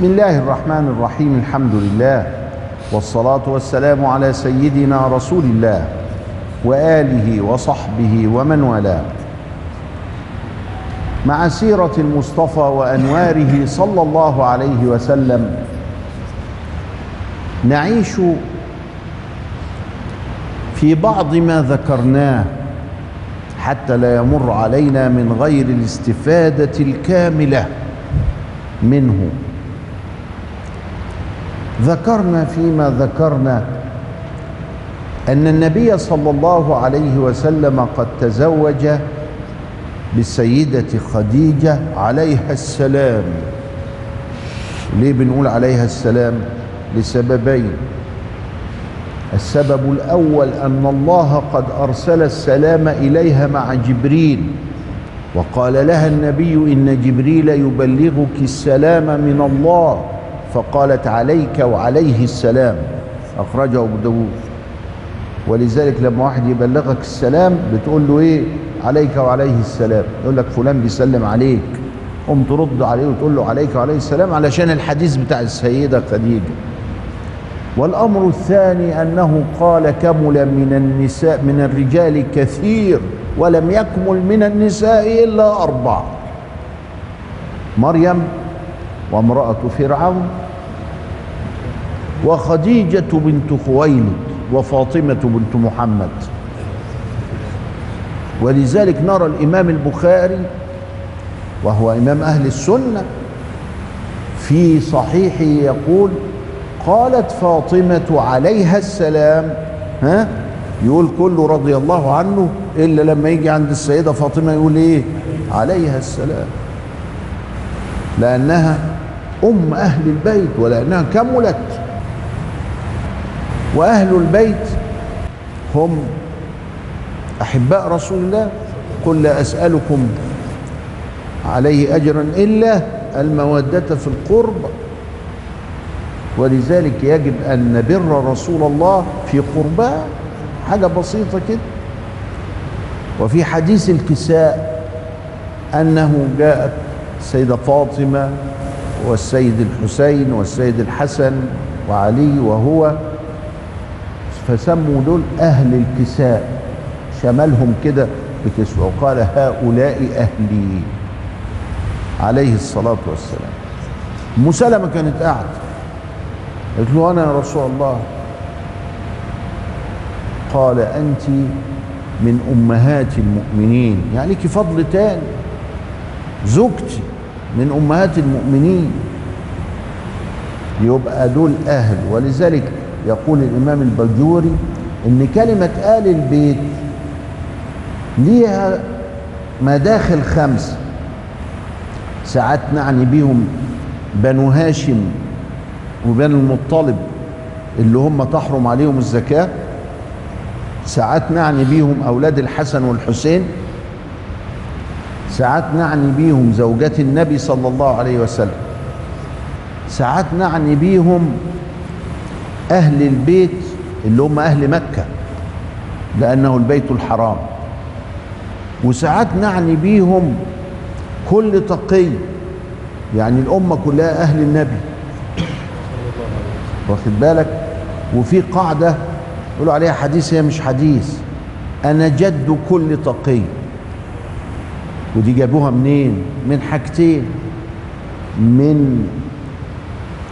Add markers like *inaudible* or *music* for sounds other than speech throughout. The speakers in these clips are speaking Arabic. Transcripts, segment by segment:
بسم الله الرحمن الرحيم الحمد لله والصلاة والسلام على سيدنا رسول الله وآله وصحبه ومن والاه. مع سيرة المصطفى وأنواره صلى الله عليه وسلم نعيش في بعض ما ذكرناه حتى لا يمر علينا من غير الاستفادة الكاملة منه. ذكرنا فيما ذكرنا أن النبي صلى الله عليه وسلم قد تزوج بالسيدة خديجة عليها السلام. ليه بنقول عليها السلام؟ لسببين. السبب الأول أن الله قد أرسل السلام إليها مع جبريل وقال لها النبي إن جبريل يبلغك السلام من الله. فقالت عليك وعليه السلام. أخرجه أبو داود. ولذلك لما واحد يبلغك السلام بتقول له إيه؟ عليك وعليه السلام. يقول لك فلان بيسلم عليك. قم ترد عليه وتقول له عليك وعليه السلام علشان الحديث بتاع السيدة خديجة. والأمر الثاني أنه قال كمل من النساء من الرجال كثير ولم يكمل من النساء إلا أربع مريم وامرأة فرعون وخديجة بنت خويلد وفاطمة بنت محمد. ولذلك نرى الإمام البخاري وهو إمام أهل السنة في صحيحه يقول قالت فاطمة عليها السلام ها؟ يقول كله رضي الله عنه إلا لما يجي عند السيدة فاطمة يقول إيه؟ عليها السلام. لأنها أم أهل البيت ولأنها كملت. وأهل البيت هم أحباء رسول الله. قل لا أسألكم عليه أجرا إلا المودة في القرب. ولذلك يجب أن نبر رسول الله في قرباه حاجة بسيطة كده. وفي حديث الكساء أنه جاءت السيدة فاطمة والسيد الحسين والسيد الحسن وعلي وهو فسموا دول أهل الكساء. شملهم كده بكسوة وقال هؤلاء أهلي. عليه الصلاة والسلام. مسلمة كانت قاعدة. قلت له أنا يا رسول الله. قال أنت من أمهات المؤمنين. يعني لك فضل تاني. زوجتي من أمهات المؤمنين. يبقى دول أهل. ولذلك يقول الإمام البجوري إن كلمة آل البيت ليها مداخل خمسة ساعات نعني بيهم بنو هاشم وبنو المطلب اللي هم تحرم عليهم الزكاة. ساعات نعني بيهم أولاد الحسن والحسين. ساعات نعني بيهم زوجات النبي صلى الله عليه وسلم. ساعات نعني بيهم أهل البيت اللي هم أهل مكة لأنه البيت الحرام. وساعات نعني بيهم كل تقي يعني الأمة كلها أهل النبي. واخد بالك؟ وفي قاعدة يقولوا عليها حديث هي مش حديث. أنا جد كل تقي. ودي جابوها منين؟ من حاجتين. من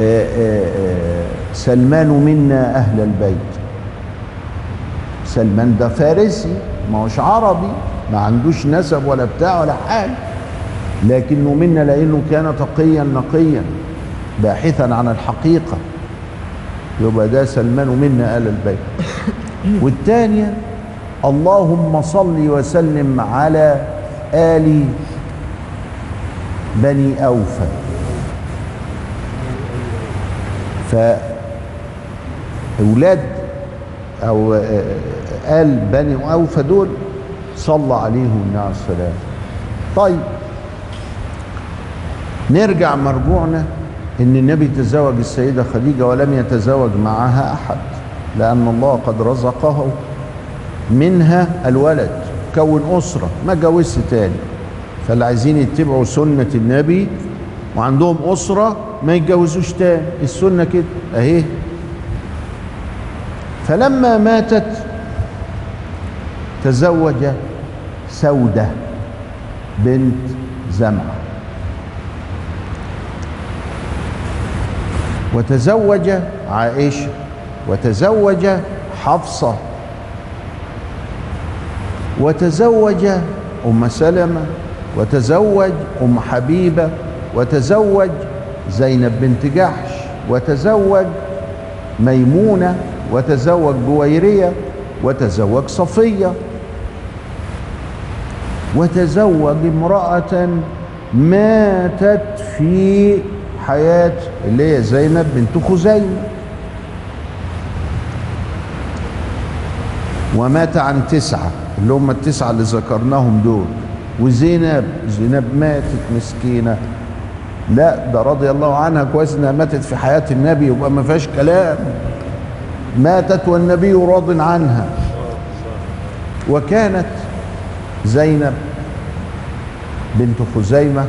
آآ آآ سلمان منا أهل البيت. سلمان ده فارسي ما هوش عربي ما عندوش نسب ولا بتاع ولا حاجة. لكنه منا لأنه كان تقيا نقيا باحثا عن الحقيقة. يبقى ده سلمان منا آل البيت. *coughs* والثانية اللهم صل وسلم على آل بني أوفى. فأولاد أو آل بني أوفى دول صلى عليهم النبي السلام طيب نرجع مرجوعنا إن النبي تزوج السيدة خديجة ولم يتزوج معها أحد لأن الله قد رزقه منها الولد كون أسرة ما جوزش تاني. فاللي عايزين يتبعوا سنة النبي وعندهم أسرة ما يتجوزوش تاني. السنة كده أهي. فلما ماتت تزوج سودة بنت زمعة. وتزوج عائشة وتزوج حفصة وتزوج أم سلمة وتزوج أم حبيبة وتزوج زينب بنت جحش وتزوج ميمونة وتزوج جويرية وتزوج صفية. وتزوج امرأة ماتت في حياة اللي هي زينب بنت خزيمة. ومات عن تسعة اللي هم التسعة اللي ذكرناهم دول. وزينب زينب ماتت مسكينة. لا ده رضي الله عنها كويس إنها ماتت في حياة النبي يبقى ما فيهاش كلام. ماتت والنبي راض عنها. وكانت زينب بنت خزيمة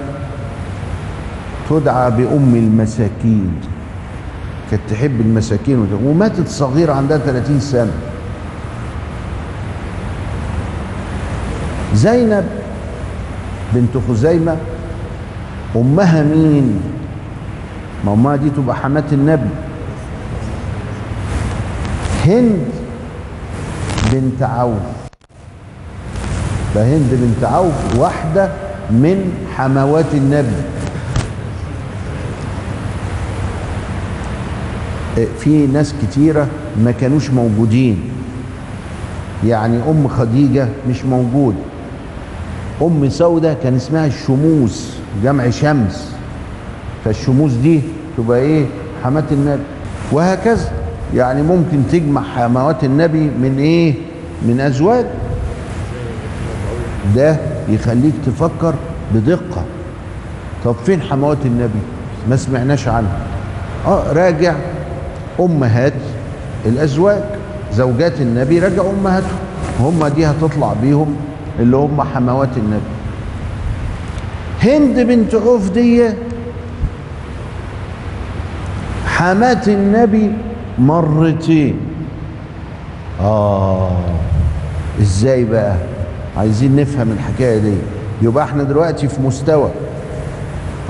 تدعى بأم المساكين. كانت تحب المساكين وماتت صغيرة عندها 30 سنة. زينب بنت خزيمة أمها مين؟ ما أمها دي تبقى حماة النبي. هند بنت عوف فهند بنت عوف واحدة من حموات النبي. في ناس كتيرة ما كانوش موجودين. يعني أم خديجة مش موجود. أم سودة كان اسمها الشموس جمع شمس. فالشموس دي تبقى إيه؟ حماة النبي. وهكذا. يعني ممكن تجمع حموات النبي من إيه؟ من أزواج. ده يخليك تفكر بدقة. طب فين حموات النبي؟ ما سمعناش عنها. آه راجع أمهات الأزواج. زوجات النبي راجع أمهاتهم. هم دي هتطلع بيهم اللي هم حموات النبي. هند بنت عوف دي حمات النبي مرتين آه إزاي بقى؟ عايزين نفهم الحكاية دي. يبقى إحنا دلوقتي في مستوى.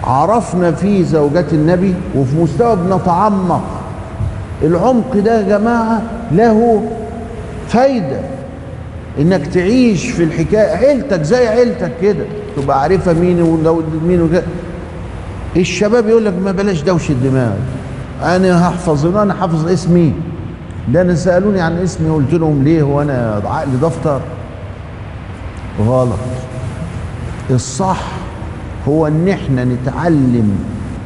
عرفنا فيه زوجات النبي وفي مستوى بنتعمق. العمق ده يا جماعة له فايدة. إنك تعيش في الحكاية. عيلتك زي عيلتك كده. تبقى عارفة مين ولو مين وكده الشباب يقول لك ما بلاش دوشة دماغ. أنا هحفظ أنا حافظ اسمي. ده أنا سالوني عن اسمي قلت لهم ليه؟ هو أنا عقلي دفتر. غلط. الصح هو إن إحنا نتعلم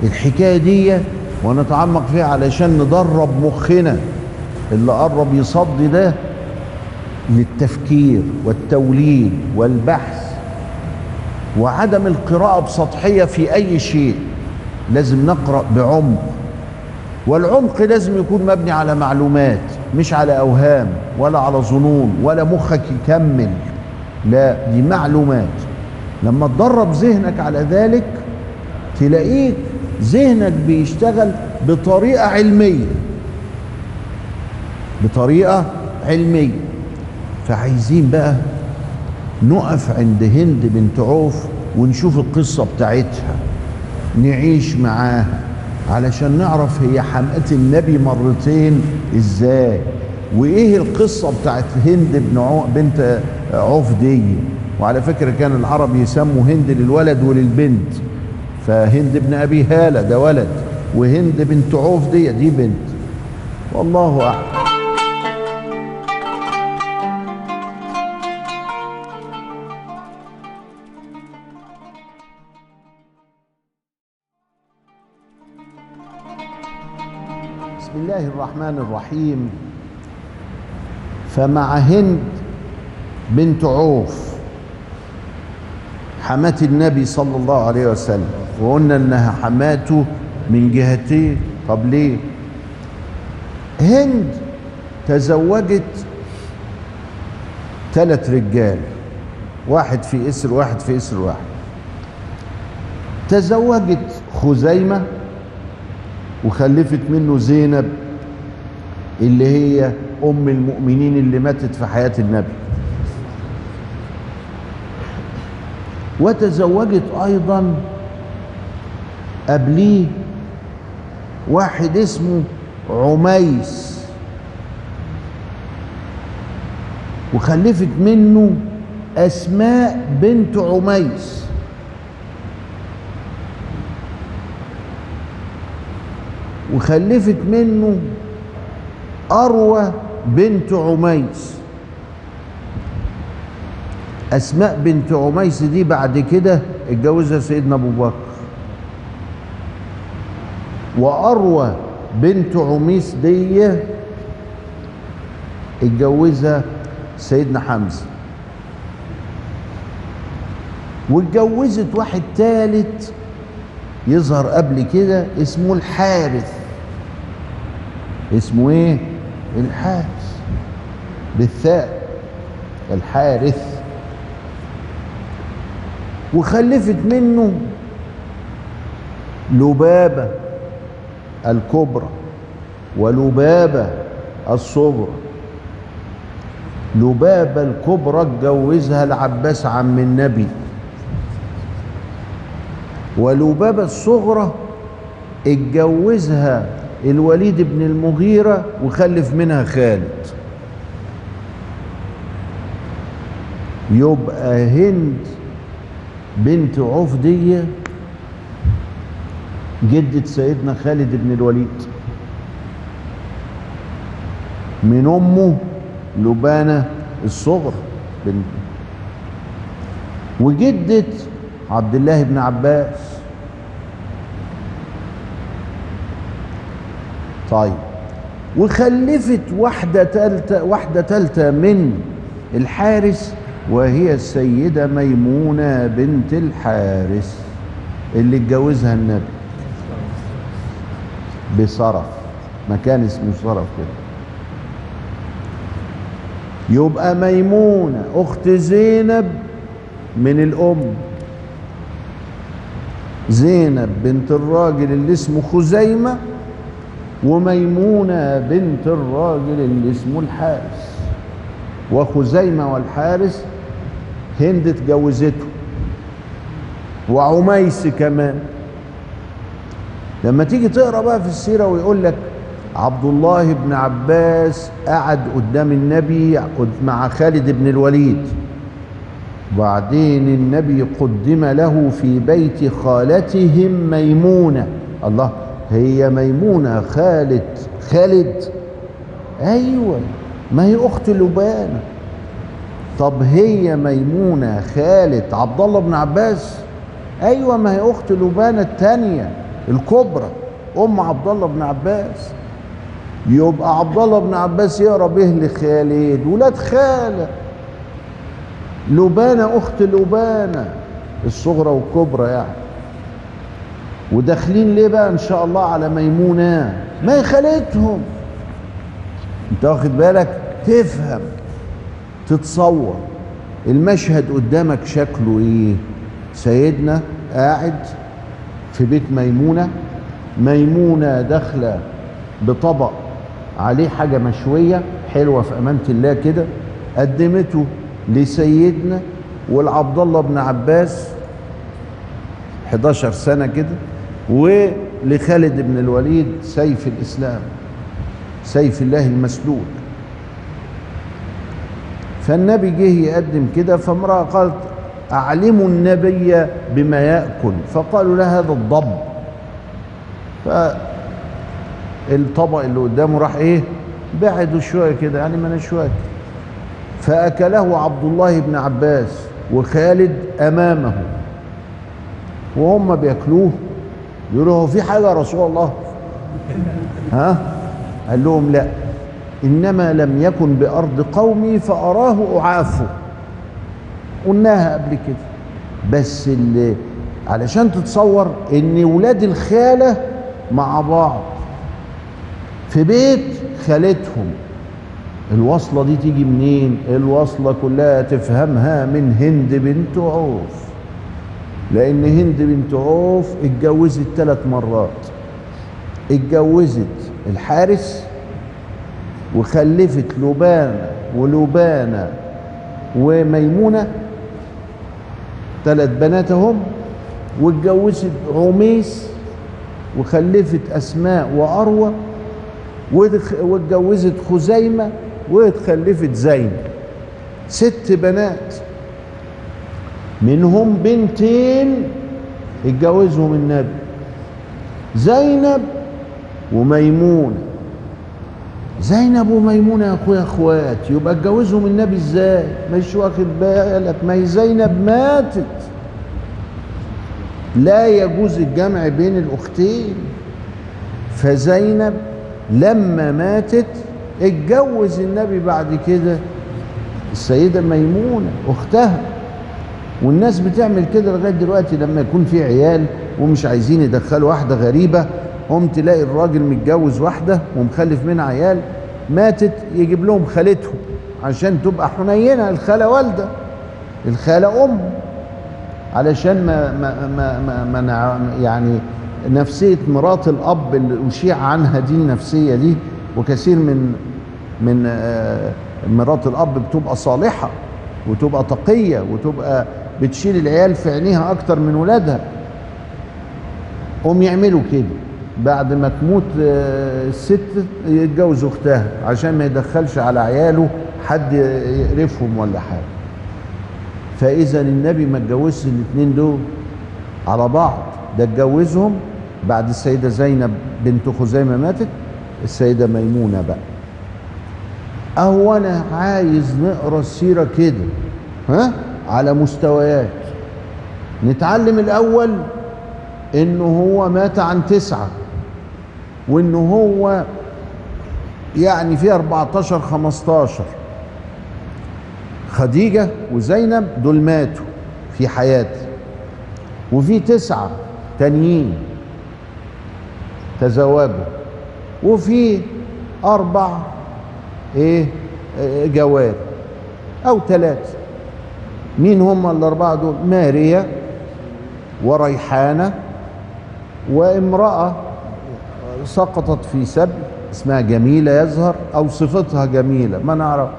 الحكاية دي ونتعمق فيها علشان ندرب مخنا. اللي قرب يصدي ده للتفكير والتوليد والبحث. وعدم القراءة بسطحية في أي شيء. لازم نقرأ بعمق. والعمق لازم يكون مبني على معلومات مش على أوهام ولا على ظنون ولا مخك يكمل. لا دي معلومات. لما تدرب ذهنك على ذلك تلاقيك ذهنك بيشتغل بطريقة علمية. بطريقة علمية. فعايزين بقى نقف عند هند بنت عوف ونشوف القصة بتاعتها. نعيش معاها. علشان نعرف هي حمقة النبي مرتين إزاي وإيه القصة بتاعت هند بن عو... بنت عوف دي وعلى فكرة كان العرب يسموا هند للولد وللبنت. فهند بن أبي هالة ده ولد وهند بنت عوف دي دي بنت. والله أعلم. الله الرحمن الرحيم. فمع هند بنت عوف حماة النبي صلى الله عليه وسلم وقلنا إنها حماته من جهتين طب ليه؟ هند تزوجت ثلاث رجال واحد في إسر واحد في إسر واحد. تزوجت خزيمة وخلفت منه زينب اللي هي أم المؤمنين اللي ماتت في حياة النبي. وتزوجت أيضا قبليه واحد اسمه عميس. وخلفت منه أسماء بنت عميس. وخلفت منه أروى بنت عميس. أسماء بنت عميس دي بعد كده اتجوزها سيدنا أبو بكر. وأروى بنت عميس دي اتجوزها سيدنا حمزة. واتجوزت واحد تالت يظهر قبل كده اسمه الحارث. اسمه إيه؟ الحارث بالثاء. الحارث وخلفت منه لبابة الكبرى ولبابة الصغرى. لبابة الكبرى اتجوزها العباس عم النبي. ولبابة الصغرى اتجوزها الوليد بن المغيرة وخلف منها خالد. يبقى هند بنت عوف دي جدة سيدنا خالد بن الوليد. من أمه لبانة الصغر بنت. وجدة عبد الله بن عباس. طيب. وخلفت واحدة تالتة واحدة تالتة من الحارس وهي السيدة ميمونة بنت الحارس اللي اتجوزها النبي بصرف مكان اسمه صرف كده. يبقى ميمونة أخت زينب من الأم. زينب بنت الراجل اللي اسمه خزيمة وميمونة بنت الراجل اللي اسمه الحارس. وخزيمة والحارس هند اتجوزته. وعميس كمان. لما تيجي تقرأ بقى في السيرة ويقول لك عبد الله بن عباس قعد قدام النبي مع خالد بن الوليد. وبعدين النبي قدم له في بيت خالتهم ميمونة. الله. هي ميمونة خالد خالد؟ أيوه ما هي أخت لبانة. طب هي ميمونة خالد عبد الله بن عباس؟ أيوه ما هي أخت لبانة الثانية الكبرى أم عبد الله بن عباس. يبقى عبد الله بن عباس يقرأ به لخالد ولاد خالة. لبانة أخت لبانة الصغرى والكبرى يعني. وداخلين ليه بقى إن شاء الله على ميمونة. ما هي خالتهم أنت واخد بالك؟ تفهم. تتصور. المشهد قدامك شكله إيه؟ سيدنا قاعد في بيت ميمونة. ميمونة داخلة بطبق عليه حاجة مشوية حلوة في أمانة الله كده. قدمته لسيدنا والعبد الله بن عباس 11 سنة كده. ولخالد بن الوليد سيف الإسلام سيف الله المسلول. فالنبي جه يقدم كده فامرأة قالت أعلموا النبي بما يأكل. فقالوا له هذا الضب. فالطبق اللي قدامه راح إيه؟ بعده شوية كده يعني من شوية. فأكله عبد الله بن عباس وخالد أمامه وهم بياكلوه. يقولوا هو في حاجة يا رسول الله؟ ها؟ قال لهم لا إنما لم يكن بأرض قومي فأراه أعافه قلناها قبل كده. بس اللي علشان تتصور إن ولاد الخالة مع بعض في بيت خالتهم الوصلة دي تيجي منين؟ الوصلة كلها تفهمها من هند بنت عوف. لأن هند بنت عوف اتجوزت ثلاث مرات. اتجوزت الحارس وخلفت لبانة ولبانة وميمونة ثلاث بنات هم واتجوزت عميس وخلفت أسماء وأروى واتجوزت خزيمة واتخلفت زينب. ست بنات. منهم بنتين اتجوزهم النبي زينب وميمونة زينب وميمونة يا أخويا اخوات يبقى اتجوزهم النبي إزاي؟ مش واخد بالك ما هي زينب ماتت. لا يجوز الجمع بين الأختين. فزينب لما ماتت اتجوز النبي بعد كده السيدة ميمونة أختها. والناس بتعمل كده لغاية دلوقتي لما يكون في عيال ومش عايزين يدخلوا واحدة غريبة هم تلاقي الراجل متجوز واحدة ومخلف منها عيال ماتت يجيب لهم خالتهم عشان تبقى حنينة الخالة والدة الخالة أم. علشان ما ما ما ما, ما يعني نفسية مرات الأب اللي أشيع عنها دي النفسية دي وكثير من من مرات الأب بتبقى صالحة وتبقى تقية وتبقى بتشيل العيال في عينيها أكتر من ولادها. هم يعملوا كده. بعد ما تموت الست يتجوز أختها عشان ما يدخلش على عياله حد يقرفهم ولا حاجة. فإذا النبي ما اتجوزش الاثنين دول على بعض. ده اتجوزهم بعد السيدة زينب بنت خزيمة ماتت السيدة ميمونة بقى. أهو أنا عايز نقرأ السيره كده. ها؟ على مستويات. نتعلم الأول إنه هو مات عن تسعة وإنه هو يعني في 14 15 خديجة وزينب دول ماتوا في حياتي وفي تسعة تانيين تزوجوا وفي أربع إيه جوار أو ثلاثة مين هم الأربعة دول؟ ماريا وريحانة وامرأة سقطت في سبي اسمها جميلة يظهر أو صفتها جميلة ما نعرف.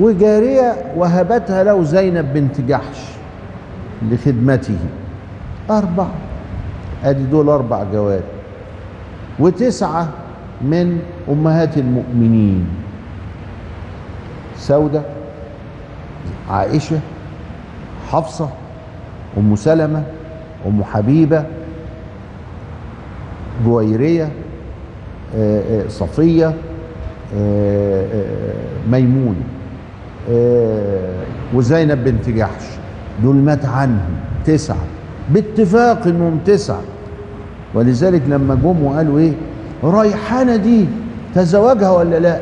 وجارية وهبتها له زينب بنت جحش لخدمته. أربع أدي دول أربع جواد وتسعة من أمهات المؤمنين. سودة. عائشة حفصة أم سلمة أم حبيبة جويرية صفية ميمونة وزينب بنت جحش. دول مات عنهم تسعة. باتفاق إنهم تسعة. ولذلك لما جم وقالوا إيه؟ ريحانة دي تزوجها ولا لا؟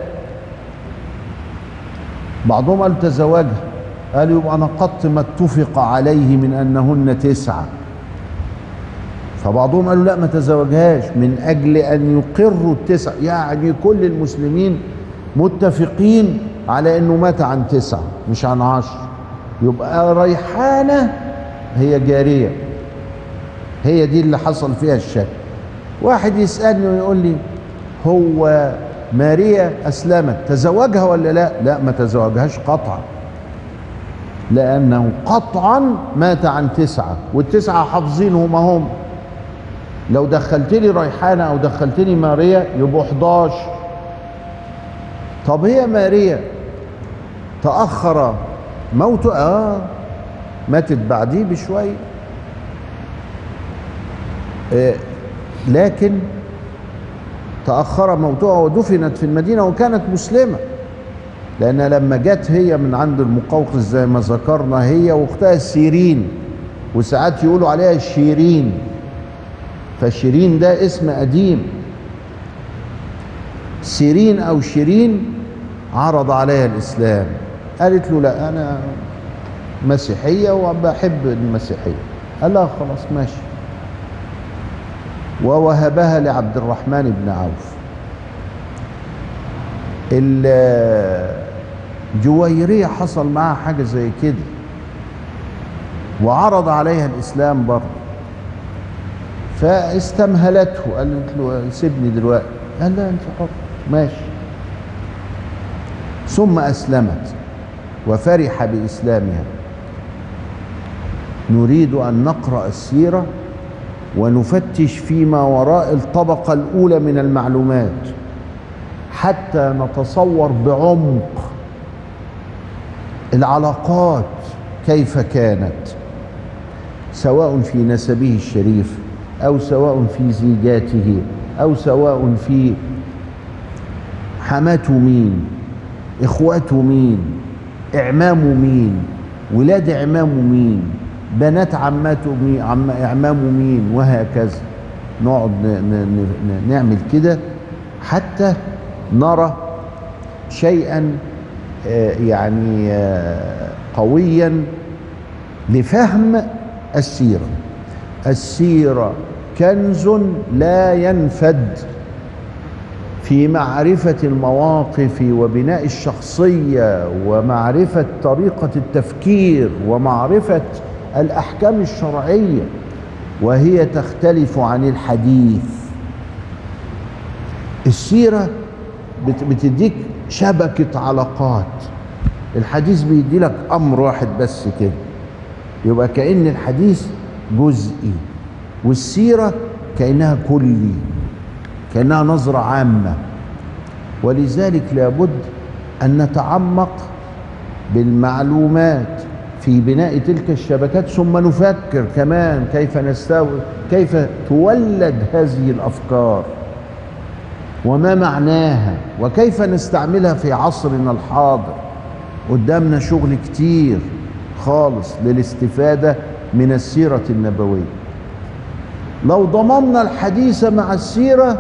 بعضهم قالوا تزوجها. قالوا يبقى نقضت ما اتفق عليه من أنهن تسعة. فبعضهم قالوا لا ما تزوجهاش. من أجل أن يقروا التسع يعني كل المسلمين متفقين على إنه مات عن تسعة مش عن عشر. يبقى ريحانة هي جارية. هي دي اللي حصل فيها الشك. واحد يسألني ويقول لي هو ماريا أسلمت تزوجها ولا لا؟ لا ما تزوجهاش قطعا. لأنه قطعا مات عن تسعة والتسعة حافظينهم هم. لو دخلت لي ريحانة أو دخلت لي ماريا يبقوا 11 طب هي ماريا تأخر موته؟ آه ماتت بعديه بشوية آه لكن تأخر موتها ودفنت في المدينة وكانت مسلمة. لأن لما جت هي من عند المقوقس زي ما ذكرنا هي وأختها سيرين وساعات يقولوا عليها شيرين. فشيرين ده اسم قديم. سيرين أو شيرين عرض عليها الإسلام. قالت له لا أنا مسيحية وبحب المسيحية. قال لها خلاص ماشي. ووهبها لعبد الرحمن بن عوف. الجويريه حصل معها حاجة زي كده. وعرض عليها الإسلام برضه. فاستمهلته قال له سيبني دلوقتي. قال لا انت حر. ماشي. ثم أسلمت وفرح بإسلامها. نريد أن نقرأ السيرة ونفتش فيما وراء الطبقة الأولى من المعلومات حتى نتصور بعمق العلاقات كيف كانت؟ سواء في نسبه الشريف أو سواء في زيجاته أو سواء في حماته مين اخواته مين اعمامه مين ولاد اعمامه مين بنات عماته مين عم اعمامه مين وهكذا. نقعد نعمل كده حتى نرى شيئا يعني آه، قويا لفهم السيرة. السيرة كنز لا ينفد في معرفة المواقف وبناء الشخصية ومعرفة طريقة التفكير ومعرفة الأحكام الشرعية وهي تختلف عن الحديث. السيرة بت- بتديك شبكة علاقات. الحديث بيدي لك أمر واحد بس كده. يبقى كأن الحديث جزئي والسيرة كأنها كلي كأنها نظرة عامة. ولذلك لابد أن نتعمق بالمعلومات في بناء تلك الشبكات ثم نفكر كمان كيف نستوي كيف تولد هذه الأفكار. وما معناها وكيف نستعملها في عصرنا الحاضر؟ قدامنا شغل كتير خالص للاستفادة من السيرة النبوية. لو ضممنا الحديث مع السيرة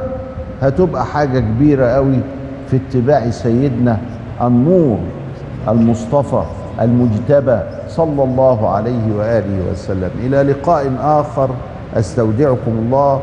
هتبقى حاجة كبيرة قوي في اتباع سيدنا النور المصطفى المجتبى صلى الله عليه وآله وسلم. إلى لقاء آخر أستودعكم الله.